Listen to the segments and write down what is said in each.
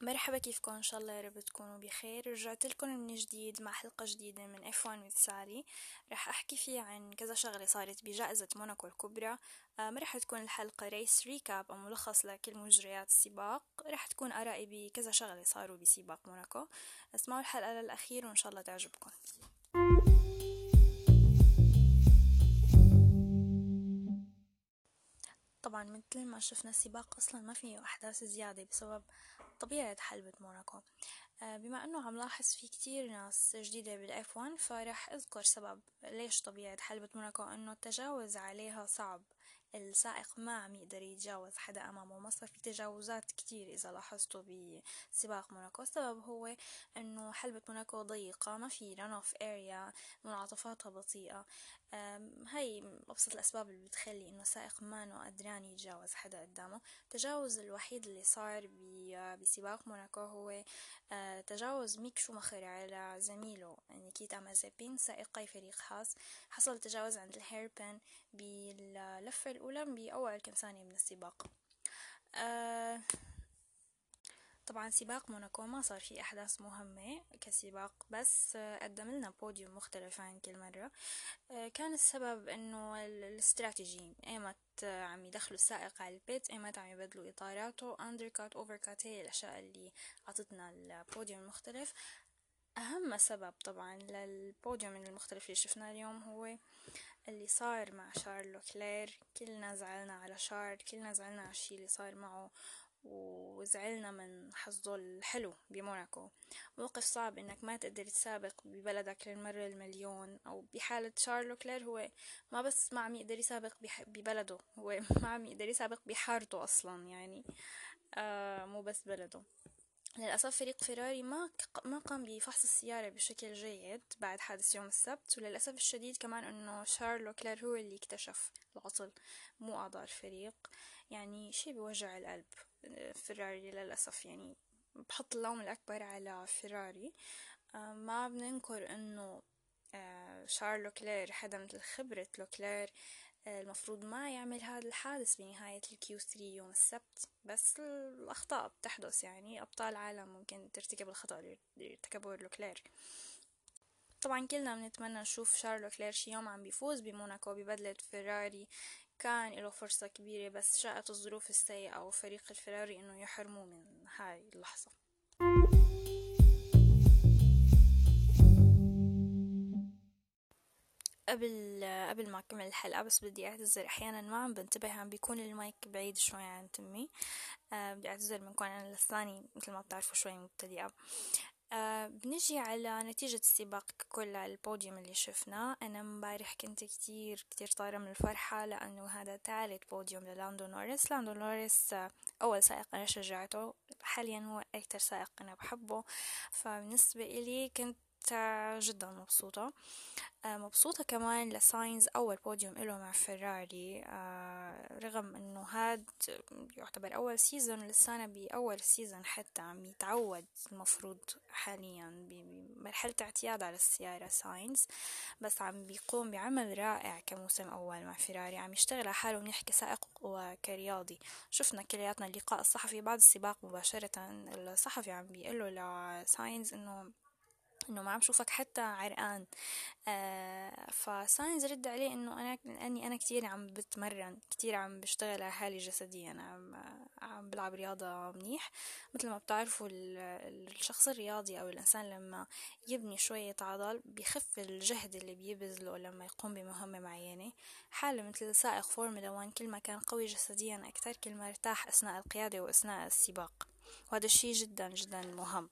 مرحبا كيفكم؟ إن شاء الله يا رب تكونوا بخير. رجعت لكم من جديد مع حلقة جديدة من F1 with ساري رح أحكي فيها عن كذا شغلة صارت بجائزة موناكو الكبرى. آه، ما رح تكون الحلقة race recap أو ملخص لكل مجريات السباق. رح تكون آرائي بكذا شغلة صاروا بسباق موناكو. اسمعوا الحلقة للأخير وإن شاء الله تعجبكم. طبعا مثل ما شفنا السباق أصلا ما فيه أحداث زيادة بسبب طبيعة حلبة موناكو. آه، بما إنه عم لاحظ في كتير ناس جديدة بال F1 فرح أذكر سبب ليش طبيعة حلبة موناكو إنه التجاوز عليها صعب. السائق ما عم يقدر يتجاوز حدا أمامه ما صار في تجاوزات كتير إذا لاحظتوا بسباق موناكو. السبب هو إنه حلبة موناكو ضيقة ما في run-off area منعطفاتها بطيئة. هاي أبسط الأسباب اللي بتخلي إنه السائق ما قدران يتجاوز حدا قدامه. التجاوز الوحيد اللي صار بسباق موناكو هو آه، تجاوز ميك شوماخر على زميله نيكيتا مازيبين سائقي فريق هاس. حصل تجاوز عند ال hairpin باللفة الأولى بأول كم ثانية من السباق. آه طبعا سباق موناكو ما صار فيه أحداث مهمة كسباق بس قدم لنا بوديوم مختلف عن كل مرة. كان السبب إنه الاستراتيجي إيمت عم يدخلوا السائق على ال pit إيمت عم يبدلوا إطاراته undercut overcut هي الأشياء اللي عطتنا البوديوم المختلف. أهم سبب طبعا للبوديوم المختلف اللي شفناه اليوم هو اللي صار مع شارل لوكلير كلنا زعلنا على شارل كلنا زعلنا على الشي اللي صار معه وزعلنا من حظه الحلو بموناكو. موقف صعب إنك ما تقدر تسابق ببلدك للمرة المليون أو بحالة شارل لوكلير هو ما بس ما عم يقدر يسابق ببلده هو ما عم يقدر يسابق بحارته أصلا يعني. آه مو بس بلده. للأسف فريق فيراري ما ما قام بفحص السيارة بشكل جيد بعد حادث يوم السبت وللأسف الشديد كمان إنه شارل لوكلير هو اللي اكتشف العطل مو أعضاء الفريق يعني شي بوجع القلب فيراري للأسف. يعني بحط اللوم الأكبر على فيراري. آه، ما بننكر إنه آه، شارل لوكلير حدا مثل خبرة لوكلير. آه، المفروض ما يعمل هذا الحادث بنهاية ال Q3 يوم السبت بس الأخطاء بتحدث يعني أبطال العالم ممكن ترتكب الخطأ اللي ارتكبه لوكلير. طبعا كلنا بنتمنى نشوف شارل لوكلير شي يوم عم بيفوز بموناكو ببدلة فيراري كان له فرصة كبيرة بس شاءت الظروف السيئة وفريق الفراري إنه يحرموه من هاي اللحظة. قبل قبل ما أكمل الحلقة بس بدي أعتذر. أحيانا ما عم بنتبه عم بيكون المايك بعيد شوي عن تمي. أه بدي أعتذر من كون أنا لساني مثل ما بتعرفوا شوي مبتدئة. آه بنجي على نتيجة السباق ككل البوديوم اللي شفناه. أنا مبارح كنت كتير كتير طايرة من الفرحة لأنه هذا ثالث بوديوم للاندو نوريس. لاندو نوريس آه أول سائق أنا شجعته. حاليا هو أكتر سائق أنا بحبه. فبالنسبة إلي كنت جدا مبسوطة. آه، مبسوطة كمان لساينز أول بوديوم إله مع فيراري. آه، رغم إنه هاد يعتبر أول season لسانا بأول season حتى عم يتعود المفروض حاليا بمرحلة اعتياد على السيارة ساينز. بس عم بيقوم بعمل رائع كموسم أول مع فيراري. عم يشتغل على حاله منيح كسائق وكرياضي. شفنا كلياتنا اللقاء الصحفي بعد السباق مباشرة. الصحفي عم بيقوله لساينز إنه إنه ما عم شوفك حتى عرقان. آه فساينز رد عليه إنه أنا لأني أنا كتير عم بتمرن كتير عم بشتغل على حالي جسديا. عم عم بلعب رياضة منيح. مثل ما بتعرفوا الشخص الرياضي أو الإنسان لما يبني شوية عضل بخف الجهد اللي بيبذله لما يقوم بمهمة معينة. حالة مثل سائق فورمولا 1 كل ما كان قوي جسديا أكثر كل ما ارتاح أثناء القيادة وأثناء السباق. وهذا الشيء جدا جدا مهم.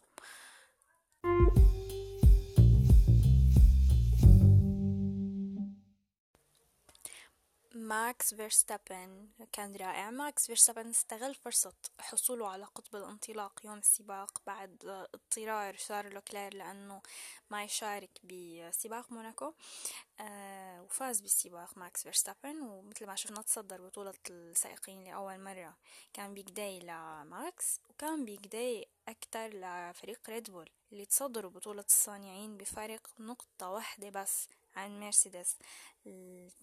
ماكس فيرستابن. كان رائع. ماكس فيرستابن استغل فرصة حصوله على قطب الانطلاق يوم السباق بعد اضطرار شارل لوكلير لأنه ما يشارك بسباق موناكو. آه وفاز بالسباق ماكس فيرستابن. ومثل ما شفنا تصدر بطولة السائقين لأول مرة. كان big day لماكس. وكان big day أكتر لفريق ريد بول اللي تصدروا بطولة الصانعين بفارق نقطة واحدة بس عن مرسيدس.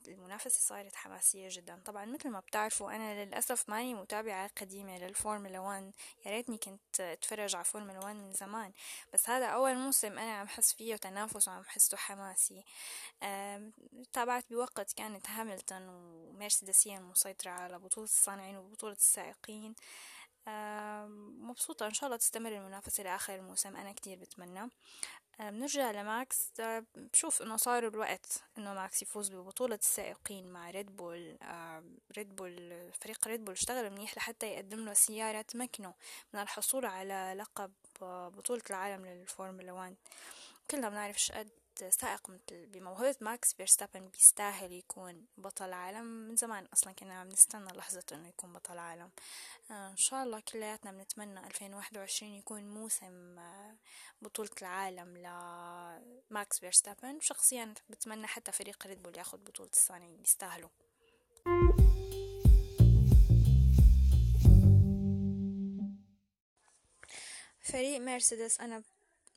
المنافسة صارت حماسية جدا. طبعا مثل ما بتعرفوا أنا للأسف ماني متابعة قديمة للفورمولا 1 يا ريتني كنت أتفرج على فورمولا 1 من زمان. بس هذا أول موسم أنا عم حس فيه تنافس وعم حسه حماسي. تابعت بوقت كانت هاملتون ومرسيدس هي المسيطرة على بطولة الصانعين وبطولة السائقين. مبسوطة. إن شاء الله تستمر المنافسة لآخر الموسم. أنا كتير بتمنى. بنرجع لماكس. بشوف إنه صار الوقت إنه ماكس يفوز ببطولة السائقين مع ريد بول ريد بول فريق ريد بول اشتغل منيح لحتى يقدم له سيارة تمكنه من الحصول على لقب بطولة العالم للفورمولا 1 كلنا بنعرف شقد سائق مثل بموهبة ماكس فيرستابن بيستاهل يكون بطل عالم من زمان أصلا كنا عم نستنى لحظة إنه يكون بطل عالم آه إن شاء الله كلياتنا بنتمنى ألفين واحد وعشرين يكون موسم آه بطولة العالم لماكس فيرستابن. وشخصيا بتمنى حتى فريق ريد بول ياخد بطولة الصانعين بيستاهلوا. فريق مرسيدس أنا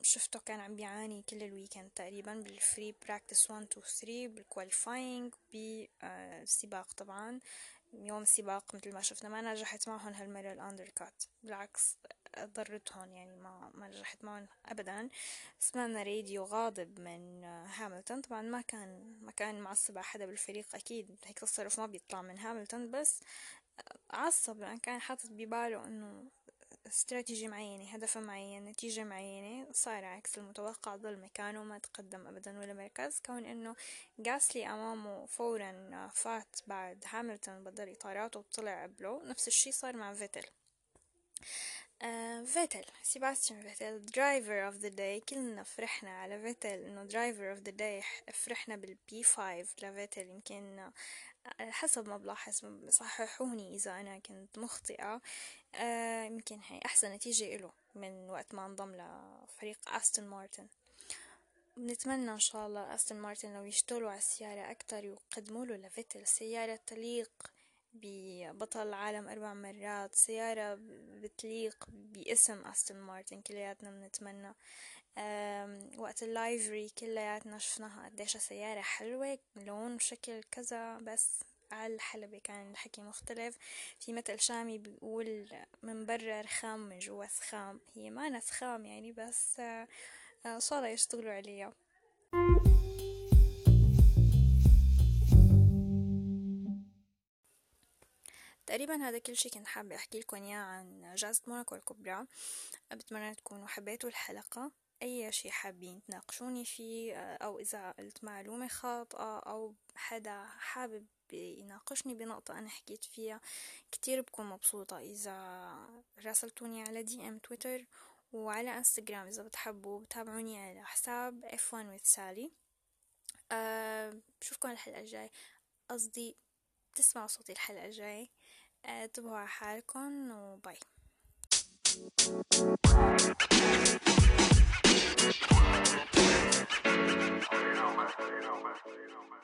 شفته كان عم بيعاني كل ال weekend تقريبا بال free practice 1 2 3 بال qualifying بالسباق طبعا. يوم السباق مثل ما شفنا ما نجحت معهم هالمرة ال undercut بالعكس ضرتهم يعني ما ما نجحت معهم ابدا. سمعنا راديو غاضب من هاملتون طبعا ما كان ما كان معصب على حدا بالفريق أكيد. هيك تصرف ما بيطلع من هاملتون بس عصب لأن كان حاطط بباله إنه استراتيجية معينة هدف معين نتيجة معينة صار عكس المتوقع ضل مكانه ما تقدم أبدا ولا مركز. كون إنه جاسلي أمامه فورا فات بعد هاملتون بدل إطاراته وطلع قبله نفس الشي صار مع فيتل. آه فيتل سيباستيان فيتل driver of the day كلنا فرحنا على فيتل إنه driver of the day فرحنا بال P 5 لفيتل. يمكن حسب ما بلاحظ صححوني إذا أنا كنت مخطئة. آه يمكن هي أحسن نتيجة إله من وقت ما انضم لفريق أستون مارتن. بنتمنى إن شاء الله أستون مارتن لو يشتغلوا على السيارة أكتر ويقدموا له لفيتل سيارة تليق ببطل العالم أربع مرات سيارة بتليق باسم أستون مارتن كلياتنا بنتمنى. وقت ال livery كلياتنا شفناها قديش سيارة حلوة لون وشكل كذا بس على الحلبة كان الحكي مختلف. في مثل شامي بيقول من برا رخام من جوا سخام. هي ما سخام يعني بس ان شاء الله يشتغلوا عليها. تقريبا هذا كل شي كنت حابة أحكي لكم إياه عن جائزة موناكو الكبرى. بتمنى تكونوا حبيتوا الحلقة. أي شي حابين تناقشوني فيه آه، أو إذا قلت معلومة خاطئة أو حدا حابب يناقشني بنقطة أنا حكيت فيها كتير بكون مبسوطة. إذا راسلتوني على دي أم تويتر وعلى إنستغرام إذا بتحبوا بتابعوني على حساب F1 with Sally أه بشوفكم الحلقة الجاي قصدي تسمعوا صوتي الحلقة الجاي آه، انتبهوا أه على حالكم وباي. you know my you know my you know my